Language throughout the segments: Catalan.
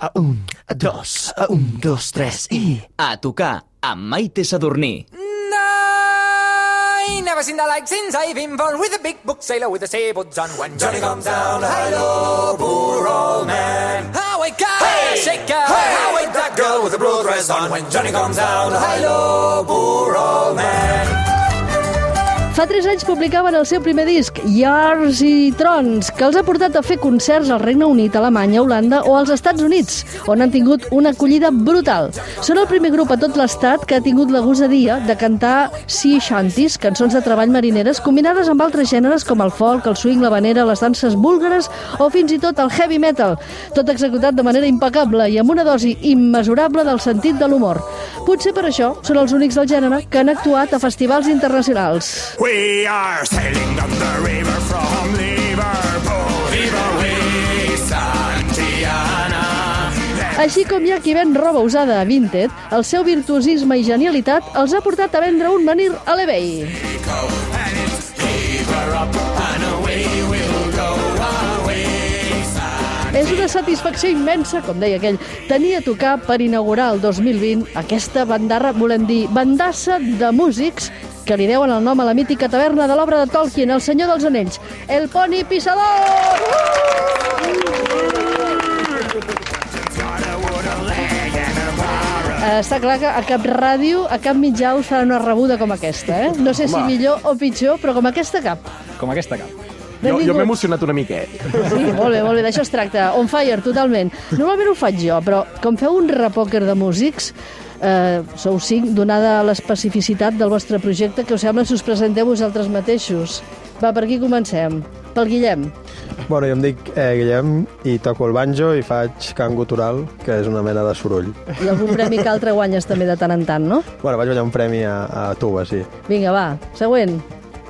A un, a dos, a un, dos, tres i... A tocar amb Maite Sadurní. I never seen the like since I've been born with a big book sailor with a sailboats on. When Johnny comes down, hello, poor old man. How wake up, hey! shake up, hey! how wake that girl with a blue dress on. When Johnny comes down, hello, poor old man. Fa 3 anys publicaven el seu primer disc, Yars i Trons, que els ha portat a fer concerts al Regne Unit, Alemanya, Holanda o als Estats Units, on han tingut una acollida brutal. Són el primer grup a tot l'estat que ha tingut la gosadia de cantar sea shanties, cançons de treball marineres, combinades amb altres gèneres com el folk, el swing, la vanera, les danses búlgares o fins i tot el heavy metal, tot executat de manera impecable i amb una dosi immesurable del sentit de l'humor. Potser per això són els únics del gènere que han actuat a festivals internacionals. We are sailing up the river from Liverpool. Viva we, Santiana. Així com hi ha qui ven roba usada a Vinted, el seu virtuosisme i genialitat els ha portat a vendre un menir a l'eBay. És una satisfacció immensa, com deia aquell, tenir a tocar per inaugurar el 2020 aquesta bandarra, volem dir, bandassa de músics que li deuen el nom a la mítica taverna de l'obra de Tolkien, El senyor dels anells, El Poni Pissador! Eh, Està clar que a cap ràdio, a cap mitjà us farà una rebuda com aquesta, eh? No sé si millor o pitjor, però com aquesta cap. Com aquesta cap. Jo, jo m'he emocionat una miquet. Sí, molt bé, molt bé, d'això es tracta. On fire, totalment. Normalment ho faig jo, però com feu un repòquer de músics, eh, sou cinc, donada l'especificitat del vostre projecte, que us sembla si us presenteu vosaltres mateixos. Va, per aquí comencem. Pel Guillem. Bueno, jo em dic eh, Guillem i toco el banjo i faig cant gutural, que és una mena de soroll. I algun premi que altre guanyes també de tant en tant, no? Bueno, vaig guanyar un premi a, a tuba, sí. Vinga, va, següent.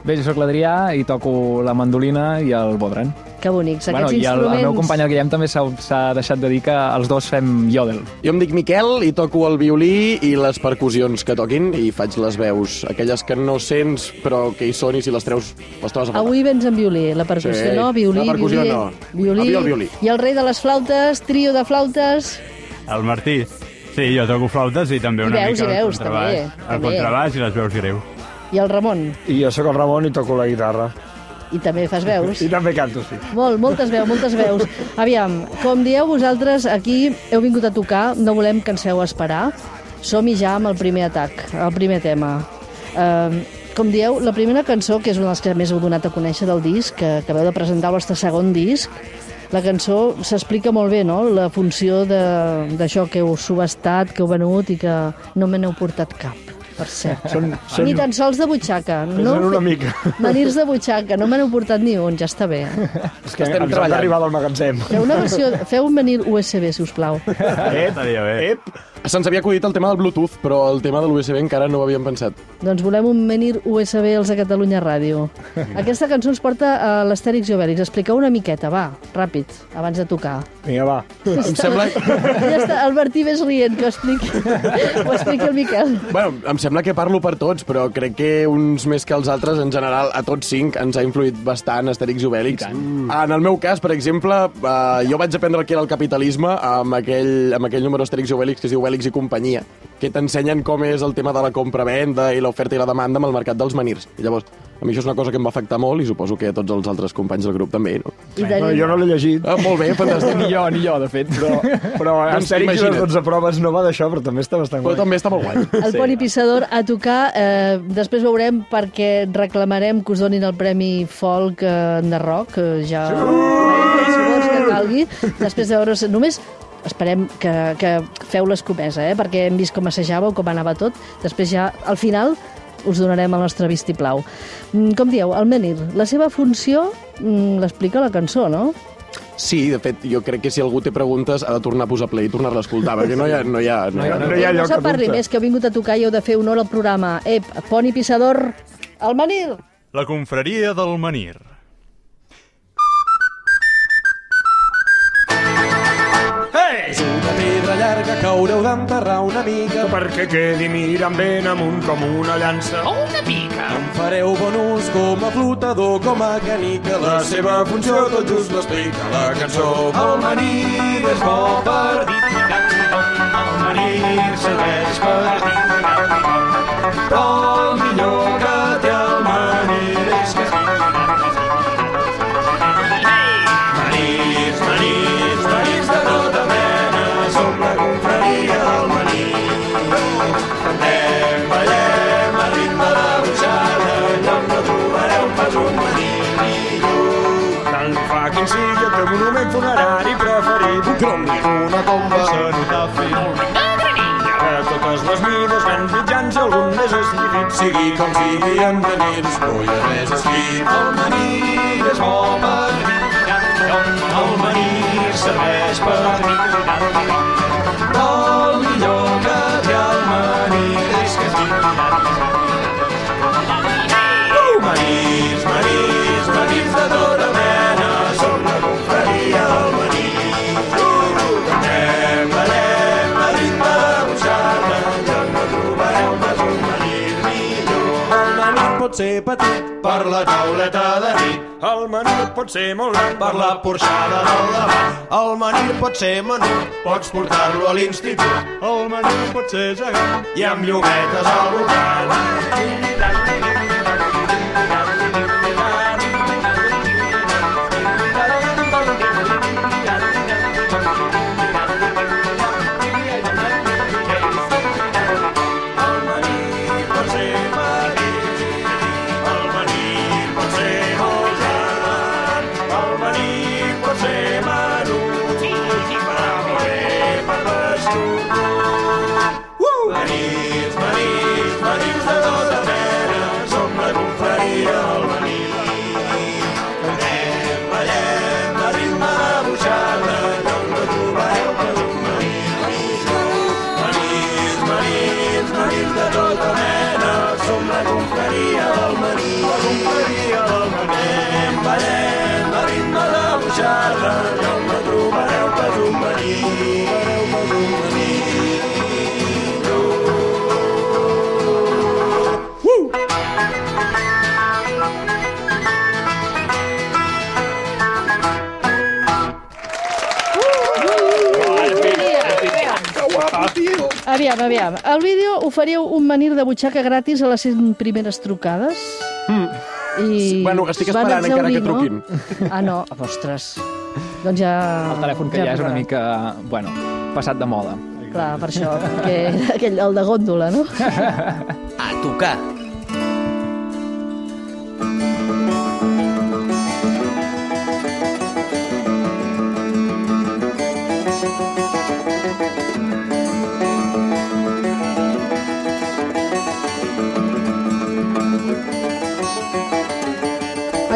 Bé, jo sóc l'Adrià i toco la mandolina i el bodran. Que bonics, Bueno, aquests I el, el instruments... meu company, el Guillem, també s'ha deixat de dir que els dos fem yodel. Jo em dic Miquel i toco el violí i les percussions que toquin i faig les veus, aquelles que no sents però que hi són i si les treus les trobes a faltar. Avui vens amb violí, la percussió Sí, no, violí, la percussió violí, no. violí, Avui el violí. I el rei de les flautes, trio de flautes... El Martí. Sí, jo toco flautes i també I una veus, mica i veus, el contrabaix. també, El també. contrabaix i les veus greus. I el Ramon. I jo sóc el Ramon i toco la guitarra. I també fas veus. I també canto, sí. Molt, moltes veus, moltes veus. Aviam, com dieu vosaltres, aquí heu vingut a tocar, no volem que ens feu esperar. Som-hi ja amb el primer atac, el primer tema. Uh, com dieu, la primera cançó, que és una de les que més heu donat a conèixer del disc, que acabeu de presentar el vostre segon disc, la cançó s'explica molt bé, no?, la funció de- d'això que heu subestat, que heu venut i que no me n'heu portat cap, per cert. Són, són, Ni tan sols de butxaca. No? són una mica. Manirs de butxaca, no me n'heu portat ni un, ja està bé. Eh? És que estem ens treballant. d'arribar del magatzem. Feu una versió, feu un menir USB, si us plau. Bé. Ep! Se'ns havia acudit el tema del Bluetooth, però el tema de l'USB encara no ho havíem pensat. Doncs volem un menir USB als de Catalunya Ràdio. Aquesta cançó ens porta a l'Astèrix i Obèlix. Expliqueu una miqueta, va, ràpid, abans de tocar. Vinga, va. Em sembla... Ja està, el Martí ves rient, que ho expliqui, ho expliqui el Miquel. Bueno, em sembla que parlo per tots, però crec que uns més que els altres, en general, a tots cinc, ens ha influït bastant Asterix i Obèlix. En el meu cas, per exemple, eh, jo vaig aprendre el que era el capitalisme amb aquell, amb aquell número Asterix i Obèlix que es diu Obèlix i companyia, que t'ensenyen com és el tema de la compra-venda i l'oferta i la demanda amb el mercat dels manirs. I llavors, a mi això és una cosa que em va afectar molt i suposo que a tots els altres companys del grup també, no? I Bueno, tenim... jo no l'he llegit, Ah, molt bé, fantàstic. Ni jo, ni jo, de fet. però, però Doncs Astèrix i les imagina't. 12 proves no va d'això, però també està bastant Però guai. també està molt guai. El Poni Pissador a tocar. Eh, després veurem perquè reclamarem que us donin el Premi Folk eh, de Rock. Eh, ja qualsevol que calgui. Després de veure... Només esperem que, que feu l'escomesa, eh? perquè hem vist com assajàveu, com anava tot. Després ja, al final, us donarem el nostre vistiplau. Mm, Com dieu, el menir, la seva funció mm, l'explica la cançó, no? Sí, de fet, jo crec que si algú té preguntes ha de tornar a posar play i tornar-la a escoltar, perquè no hi ha... No hi ha, no hi ha, no hi ha no lloc se a parli dubte. més, que heu vingut a tocar i heu de fer honor al programa. Ep, Poni Pissador, el menir! La confraria del Menir. que caureu d'enterrar una mica. Perquè quedi mirant ben amunt com una llança. O una pica. En fareu bon ús com a flotador, com a canica. La seva funció tot just l'explica la cançó. El maní és bo per dir el maní serveix per dir però el millor meu funerari preferit. Grom-li. Una tomba cenotafi. De totes les mides, grans mitjans i algun més estigit. Sigui com sigui, en Manirs no hi ha res escrit. El Manir és bo per mi. El manir serveix per El petit, Per la tauleta de nit, el manir pot ser molt gran, per la porxada del davant, el manir pot ser menut, pots portar-lo a l'institut el manir pot ser gegant. i amb llumetes al voltant. Cantem, ballem, a ritme de buixarda, lloc no Manir. Trobareu per un Manir. Aviam, aviam. Al vídeo oferiu un menir de butxaca gratis a les 100 primeres trucades. Mm. I Bueno, estic esperant encara que truquin. No? Ah, no, ostres. Doncs ja... El telèfon que ja és una mica, bueno, passat de moda. Clar, per això, que aquell, el de gòndola, no? A tocar.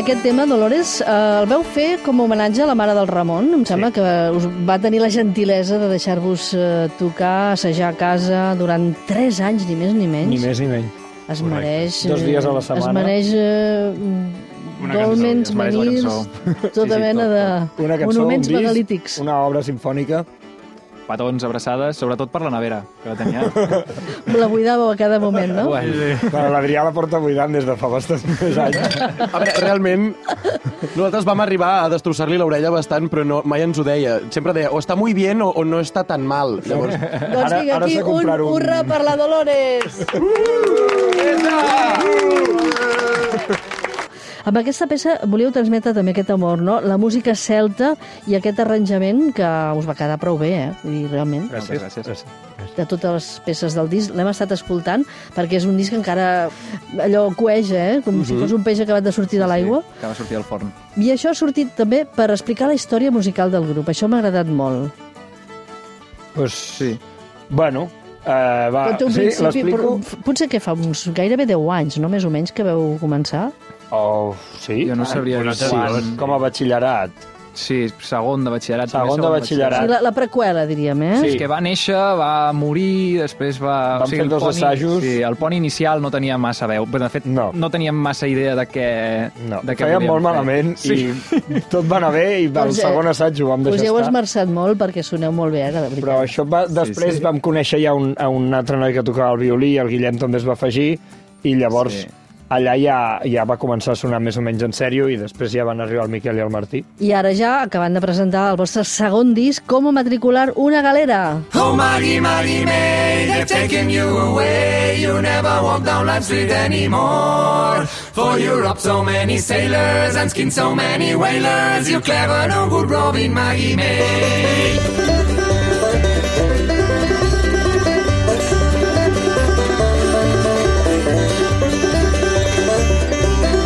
Aquest tema, Dolores, eh, el veu fer com a homenatge a la mare del Ramon. Em sembla que us va tenir la gentilesa de deixar-vos eh, tocar, assajar a casa durant 3 anys, ni més ni menys. Ni més ni menys. Es mereix... Dos dies a la eh, setmana. Es mereix eh, Una dolmens, cançó, tota Sí, sí, mena tot, de Una cançó, monuments un disc, megalítics. una obra sinfònica. Petons, abraçades, sobretot per la nevera, que la tenia. La buidàveu a cada moment, no? Bueno, Bueno, l'Adrià la porta buidant des de fa bastants més anys. A veure, realment, nosaltres vam arribar a destrossar-li l'orella bastant, però no, mai ens ho deia. Sempre deia, o està muy bien o, o no està tan mal. Llavors, Doncs Ara- vinga, ara aquí s'ha un un- hurra per la Dolores! Amb aquesta peça volíeu transmetre també aquest amor, no? La música celta i aquest arranjament que us va quedar prou bé, eh? Vull dir, realment. gràcies. gràcies. De totes les peces del disc l'hem estat escoltant perquè és un disc que encara allò coeja, eh? Com si fos un peix acabat de sortir de l'aigua. Que va sortir al forn. I això ha sortit també per explicar la història musical del grup. Això m'ha agradat molt. pues, Sí. Bueno, eh, va, sí, principi, l'explico. però potser que fa uns gairebé 10 anys, no? Més o menys, que veu començar. Oh, sí? Jo no sabria dir sí. quan. Com a batxillerat. Sí, segon de batxillerat. Segon de batxillerat. Sí, la, la preqüela, diríem, eh? Sí. És que va néixer, va morir, després va... Vam fer el dos poni- assajos. Sí, el pont inicial no tenia massa veu. Però, de fet, No. no teníem massa idea de què, No, de què volíem molt fer. malament sí. i tot va anar bé i Doncs, eh, segon assaig ho vam Us deixar hi heu estar. esmerçat molt perquè soneu molt bé, ara, de veritat. Però això va, després sí. vam conèixer ja un, a un altre noi que tocava el violí, el Guillem també es va afegir, i llavors Sí. Allà ja, ja va començar a sonar més o menys en sèrio i després ja van arribar el Miquel i el Martí. I ara ja, acabant de presentar el vostre segon disc, com matricular una galera. Oh, Maggie, Maggie May, they've taken you away. You never walk down Lime Street anymore. For Europe, so many sailors and skin so many whalers. You clever, no good Robin, Maggie May.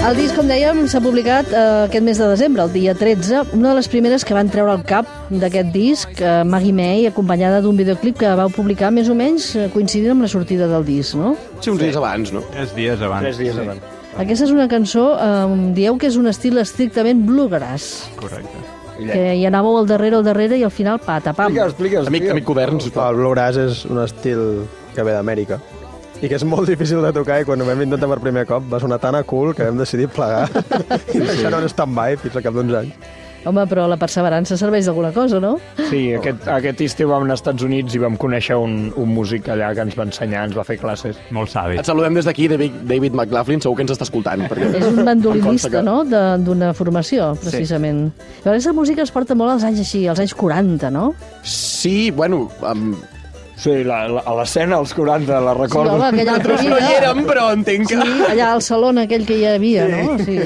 El disc, com dèiem, s'ha publicat eh, aquest mes de desembre, el dia 13. Una de les primeres que van treure el cap d'aquest disc, eh, Maggie May, acompanyada d'un videoclip que vau publicar més o menys eh, coincidint amb la sortida del disc, no? Sí, uns dies abans, no? Tres dies abans. Tres dies abans. Aquesta és una cançó, eh, dieu que és un estil estrictament bluegrass, Correcte. que hi anàveu al darrere, al darrere i al final patapam. Explica, explica, Amic, explica. amic govern, sisplau. El bluegrass és un estil que ve d'Amèrica i que és molt difícil de tocar i quan ho vam intentar per primer cop va sonar tan a cool que vam decidir plegar i deixar-ho en stand-by fins al cap d'uns anys. Home, però la perseverança serveix d'alguna cosa, no? Sí, aquest, aquest estiu vam anar als Estats Units i vam conèixer un, un músic allà que ens va ensenyar, ens va fer classes. Molt savi. Et saludem des d'aquí, David, David McLaughlin, segur que ens està escoltant. Perquè És un mandolinista, que- no?, de- d'una formació, precisament. Sí. Però aquesta música es porta molt als anys així, als anys 40, no? Sí, bueno, um, Sí, la, la, a l'escena, als 40, la Sí, recordo. home, aquella altra no hi vida... érem, però entenc que... Sí, allà al salon aquell que hi havia, no? Sí.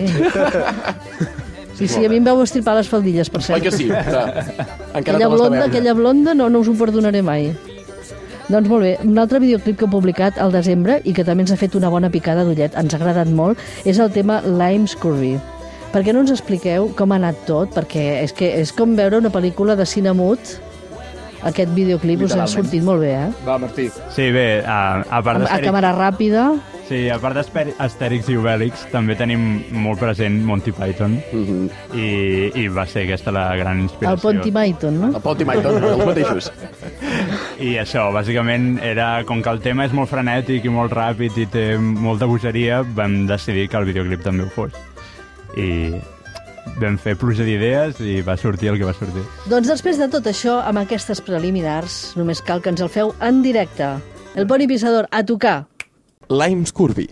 Sí, sí, a mi em veu estripar les faldilles, per cert. Oi que sí? Que encara Aquella blonda, aquella blonda no, no us ho perdonaré mai. Doncs molt bé, un altre videoclip que heu publicat al desembre i que també ens ha fet una bona picada d'ullet, ens ha agradat molt, és el tema Lime's Curvy. Per què no ens expliqueu com ha anat tot? Perquè és que és com veure una pel·lícula de cine mut. Aquest videoclip us ha sortit molt bé, eh? Va, Martí. Sí, bé, a, a part A, a d'Astèrix càmera ràpida. sí, a part d'Astèri- Astèrix i Obèlix, també tenim molt present Monty Python, Mhm. i, i va ser aquesta la gran inspiració. El Ponty Python, no? El Ponty Python, els mateixos. I això, bàsicament, era com que el tema és molt frenètic i molt ràpid i té molta bogeria, vam decidir que el videoclip també ho fos. I vam fer pluja d'idees i va sortir el que va sortir. Doncs després de tot això, amb aquestes preliminars, només cal que ens el feu en directe. El Poni Pissador, a tocar. Lime's Curvy.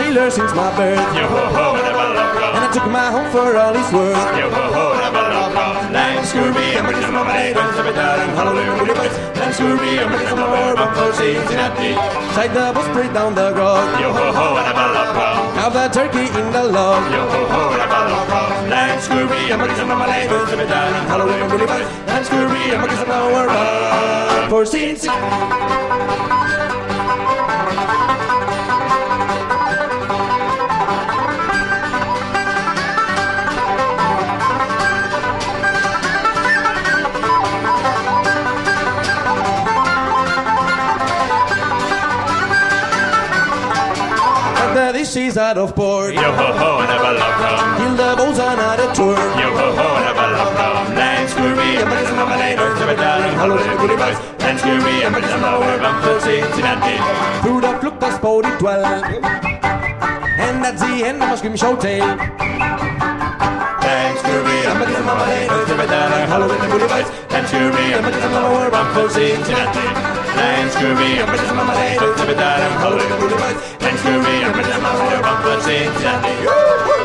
sailor since my birth. yo ho ho And I took my home for all it's worth. Life's scurvy, I'm ready to my blade. I'm a sorry, darling, hallelujah, holy voice. Life's scurvy, I'm ready to my world. I'm a Cincinnati. Side the bus, break down the road. Yo ho ho, and I'm Have the turkey in the log. Yo ho ho, and I'm Life's scurvy, I'm ready to my blade. I'm sorry, darling, hallelujah, holy voice. Life's scurvy, I'm a ready to my world. For Cincinnati. she's out of port. Yo ho ho, never love come. Till the boats are not a tour. Yo ho ho, never love come. Lands for me, I'm a number nine, or never darling, hollow to goody boys. Lands for me, I'm a number where I'm pussy, to that. Through the fluk, that's 42. And that's the end of my scream show tale. Thanks for me, I'm a number nine, or never darling, hollow to goody boys. Lands for me, I'm a number where I'm pussy, to that day. Thanksgiving, I'm better than my day, don't tell me that I'm holding a bullet, me, I'm better than my day, I'm better than my day,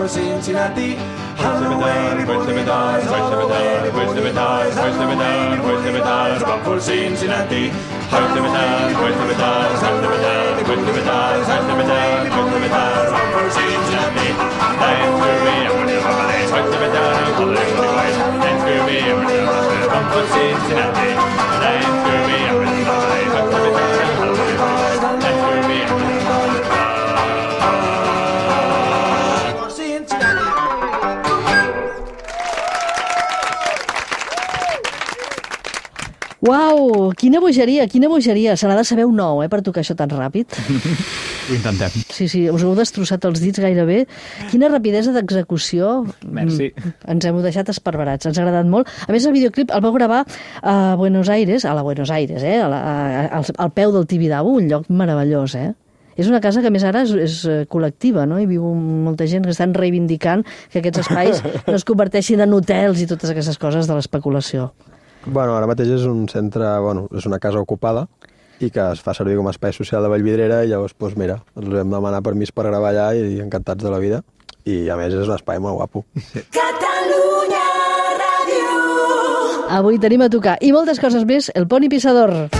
for Cincinnati. Cincinnati. Uau, quina bogeria, quina bogeria. Se n'ha de saber un nou, eh, per tocar això tan ràpid. Ho intentem. Sí, sí, us heu destrossat els dits gairebé. Quina rapidesa d'execució. Merci. Mm, Ens hem deixat esparverats, ens ha agradat molt. A més, el videoclip el vau gravar a Buenos Aires, a la Buenos Aires, eh, a la, a, al, al peu del Tibidabo, un lloc meravellós, eh? És una casa que, més, ara és, és eh, col·lectiva, no? Hi viu molta gent que estan reivindicant que aquests espais no es converteixin en hotels i totes aquestes coses de l'especulació. Bueno, ara mateix és un centre, bueno, és una casa ocupada i que es fa servir com a espai social de Vallvidrera i llavors, doncs mira, ens vam demanar permís per gravar allà i encantats de la vida. I a més és un espai molt guapo. Catalunya Ràdio. Avui tenim a tocar, i moltes coses més, el Poni Pissador.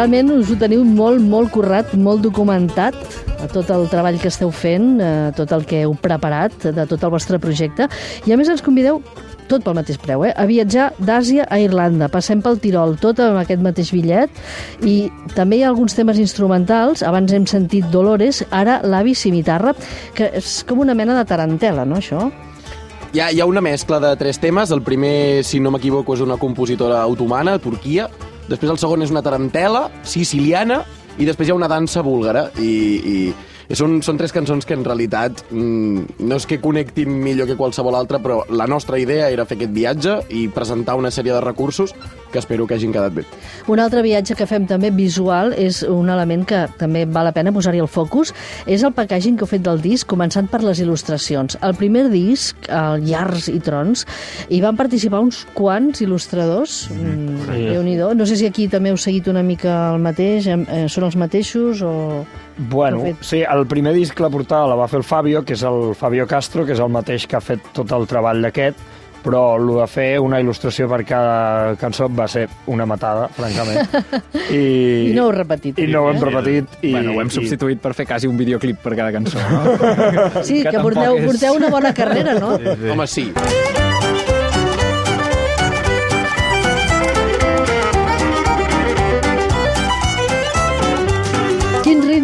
Realment us ho teniu molt, molt currat, molt documentat, a tot el treball que esteu fent, a tot el que heu preparat, de tot el vostre projecte, i a més ens convideu tot pel mateix preu, eh? a viatjar d'Àsia a Irlanda. Passem pel Tirol, tot amb aquest mateix bitllet, i també hi ha alguns temes instrumentals, abans hem sentit Dolores, ara l'avi Cimitarra, que és com una mena de tarantela, no, això? Hi ha, hi ha una mescla de tres temes. El primer, si no m'equivoco, és una compositora otomana, Turquia. Després el segon és una tarantela siciliana i després hi ha una dansa búlgara. I, i són, són tres cançons que en realitat mm, no és que connectin millor que qualsevol altra, però la nostra idea era fer aquest viatge i presentar una sèrie de recursos que espero que hagin quedat bé. Un altre viatge que fem també visual és un element que també val la pena posar-hi el focus, és el packaging que heu fet del disc, començant per les il·lustracions. El primer disc, el Llars i Trons, hi van participar uns quants il·lustradors, mm, Sí. déu-n'hi-do. No sé si aquí també heu seguit una mica el mateix, eh, són els mateixos o... Bueno, sí, el primer disc, la portada, la va fer el Fabio, que és el Fabio Castro, que és el mateix que ha fet tot el treball d'aquest, però el de fer una il·lustració per cada cançó va ser una matada, francament. I, I no ho heu repetit. I no ho hem repetit. I, bueno, ho hem i- substituït per fer quasi un videoclip per cada cançó, no? Sí, que, tampoc porteu, és- porteu una bona carrera, no? Home, sí.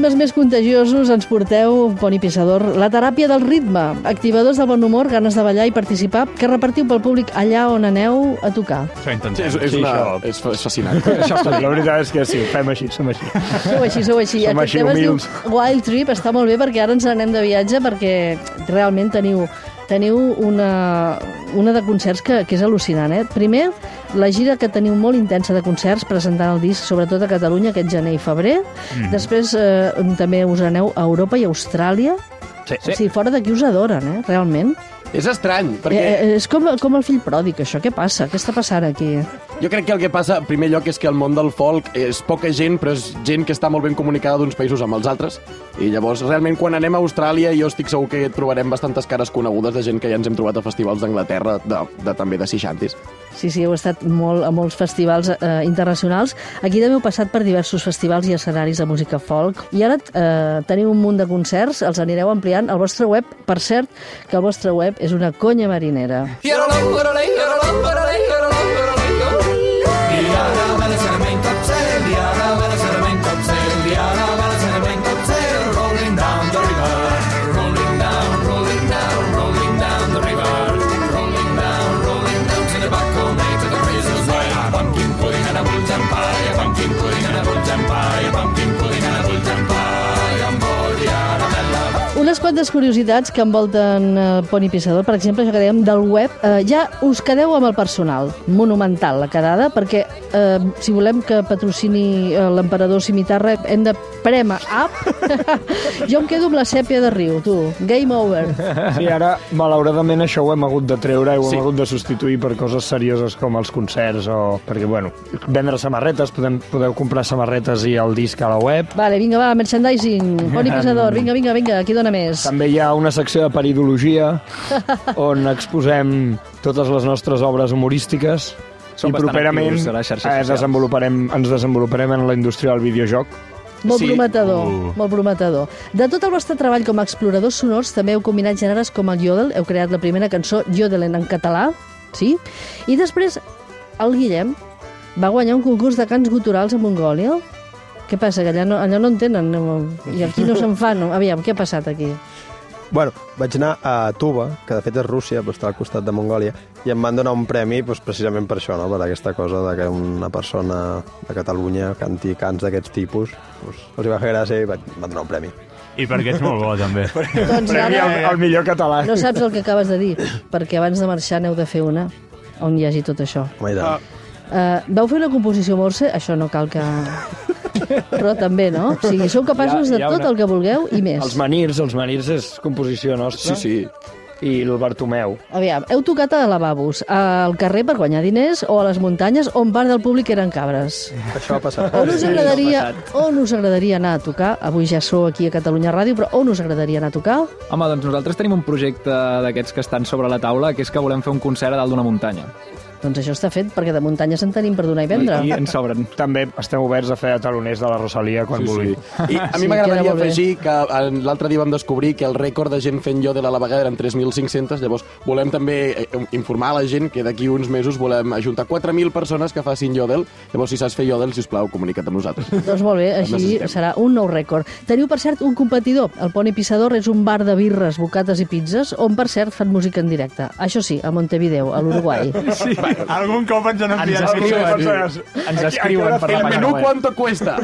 Ritmes més contagiosos ens porteu, Poni Pissador? La teràpia del ritme, activadors del bon humor, ganes de ballar i participar, que repartiu pel públic allà on aneu a tocar. Això intentem. És, és, Sí, una, això. és, és fascinant. Això la veritat és que sí, fem així, som així. Sou així, sou així. Som Aquest així tema es diu humils. Wild Trip, està molt bé perquè ara ens n'anem de viatge perquè realment teniu teniu una, una de concerts que, que és al·lucinant. Eh? Primer, la gira que teniu molt intensa de concerts presentant el disc, sobretot a Catalunya, aquest gener i febrer. Mm. Després eh, també us aneu a Europa i a Austràlia. Sí. O sigui, fora d'aquí us adoren, eh? realment. és estrany, perquè... Eh, eh, és com, com el fill pròdig, això. Què passa? Què està passant aquí? Jo crec que el que passa, en primer lloc, és que el món del folk és poca gent, però és gent que està molt ben comunicada d'uns països amb els altres. I llavors, realment, quan anem a Austràlia, jo estic segur que trobarem bastantes cares conegudes de gent que ja ens hem trobat a festivals d'Anglaterra, de, de, també de 60 Sí, sí, heu estat molt, a molts festivals eh, internacionals. Aquí també heu passat per diversos festivals i escenaris de música folk. I ara eh, teniu un munt de concerts, els anireu ampliant al vostre web. Per cert, que el vostre web és una conya marinera. Una unes quantes curiositats que envolten el Pony Pissador, per exemple, això que dèiem del web, eh, ja us quedeu amb el personal, monumental la quedada, perquè eh, si volem que patrocini eh, l'emperador Cimitarra hem de prema up. jo em quedo amb la sèpia de riu, tu. Game over. Sí, ara, malauradament, això ho hem hagut de treure i ho Sí. hem hagut de substituir per coses serioses com els concerts o... Perquè, bueno, vendre samarretes, podem, podeu comprar samarretes i el disc a la web. Vale, vinga, va, merchandising, Pony Pissador, vinga, vinga, vinga, qui dona més? També hi ha una secció de peridologia on exposem totes les nostres obres humorístiques Som i properament actius a les xarxes eh, desenvoluparem, ens desenvoluparem en la indústria del videojoc. Molt Sí. prometedor, Uh. molt prometedor. De tot el vostre treball com a exploradors sonors, també heu combinat gèneres com el yodel, heu creat la primera cançó Yodelen en català, sí? I després el Guillem va guanyar un concurs de cants guturals a Mongòlia. Què passa, que allà no, allà no en tenen? no? I aquí no se'n fan. No? Aviam, què ha passat aquí? Bueno, vaig anar a Tuba, que de fet és Rússia, però està al costat de Mongòlia, i em van donar un premi doncs, precisament per això, no? per aquesta cosa de que una persona de Catalunya canti cants d'aquests tipus. Doncs, els hi va fer gràcia i vaig, em van donar un premi. I perquè ets molt bo, també. Doncs Premi al, ara al millor català. no saps el que acabes de dir, perquè abans de marxar n'heu de fer una on hi hagi tot això. Home, i tant. Uh, vau fer una composició morse? Això no cal que... Però també, no? O sigui, sou capaços ha- de tot una- el que vulgueu i més. Els Manirs, els Manirs és composició nostra. Sí, sí. I el Bartomeu. Aviam, heu tocat a lavabos, al carrer per guanyar diners o a les muntanyes on part del públic eren cabres? Això ha passat. On us agradaria, on us agradaria anar a tocar? Avui ja sou aquí a Catalunya Ràdio, però on us agradaria anar a tocar? Home, doncs nosaltres tenim un projecte d'aquests que estan sobre la taula, que és que volem fer un concert a dalt d'una muntanya. Doncs això està fet, perquè de muntanyes en tenim per donar i vendre. I ens sobren. També estem oberts a fer a taloners de la Rosalia quan Sí, vulguin. sí. I a mi Sí, m'agradaria afegir que l'altre dia vam descobrir que el rècord de gent fent yodel a la vegada eren 3.500, llavors volem també eh, informar a la gent que d'aquí uns mesos volem ajuntar 4.000 persones que facin yodel, llavors si saps fer yodel, si us plau, comunica't amb nosaltres. Doncs molt bé, així serà un nou rècord. Teniu, per cert, un competidor. El Pony Pissador és un bar de birres, bocates i pizzas, on, per cert, fan música en directe. Això sí, a Montevideo, a l'Uruguai. Sí, algun cop ens han Ens enviat escriuen, ens escriuen per la El menú quanto cuesta?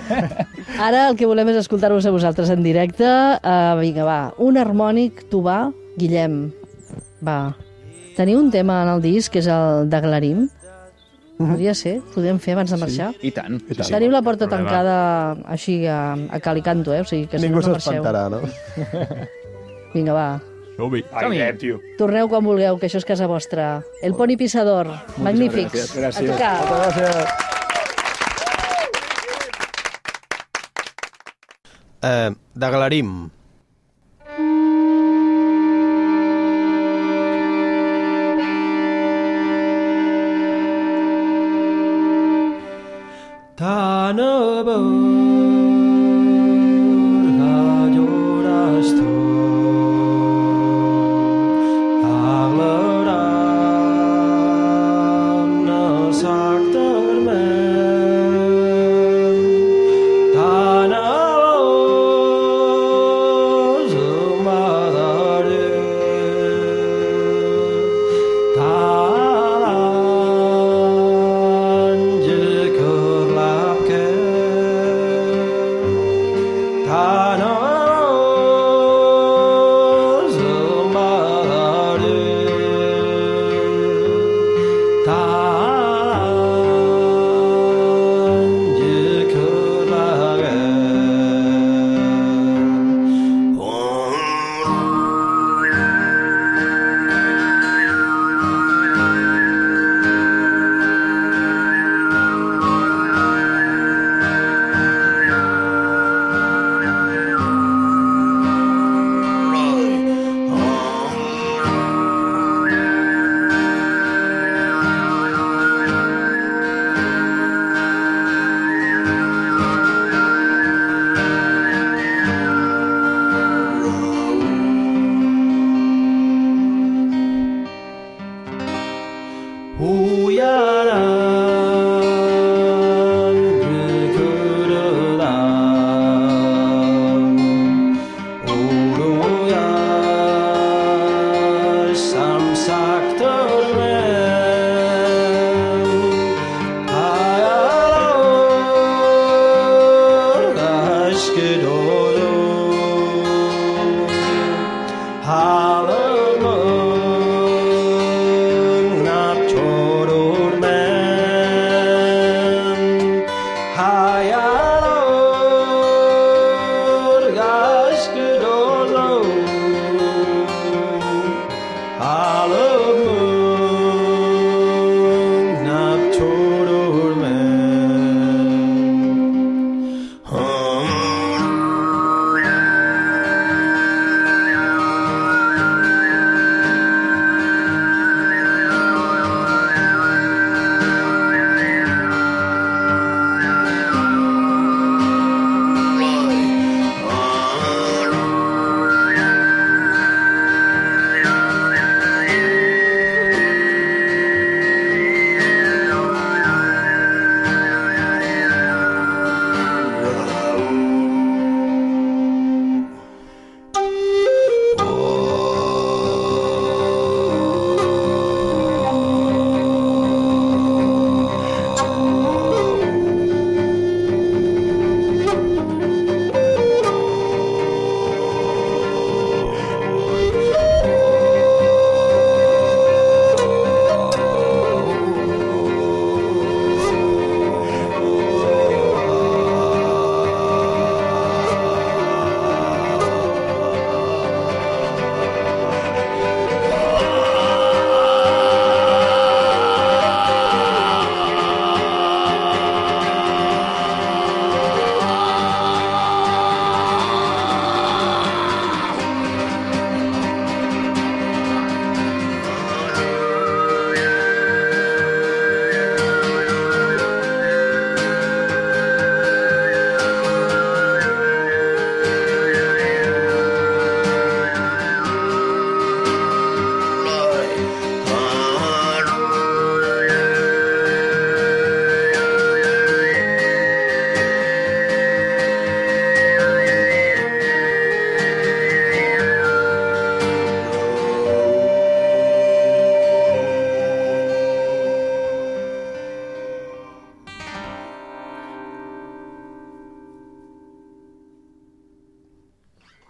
Ara el que volem és escoltar-vos a vosaltres en directe. Uh, vinga, va, un harmònic, tu va, Guillem. Va. Teniu un tema en el disc, que és el d'Aglarim? Podria ser? Podem fer abans de marxar? I tant. I tant. Tenim la porta tancada així a, a cal i canto, eh? O sigui que si Ningú no, no marxeu. s'espantarà, no? Vinga, va. Som-hi. Net, tio. Torneu quan vulgueu, que això és casa vostra. El Pony Pissador. Magnífics. gràcies. A tocar. Eh, D'Aglarim. Tan lloras world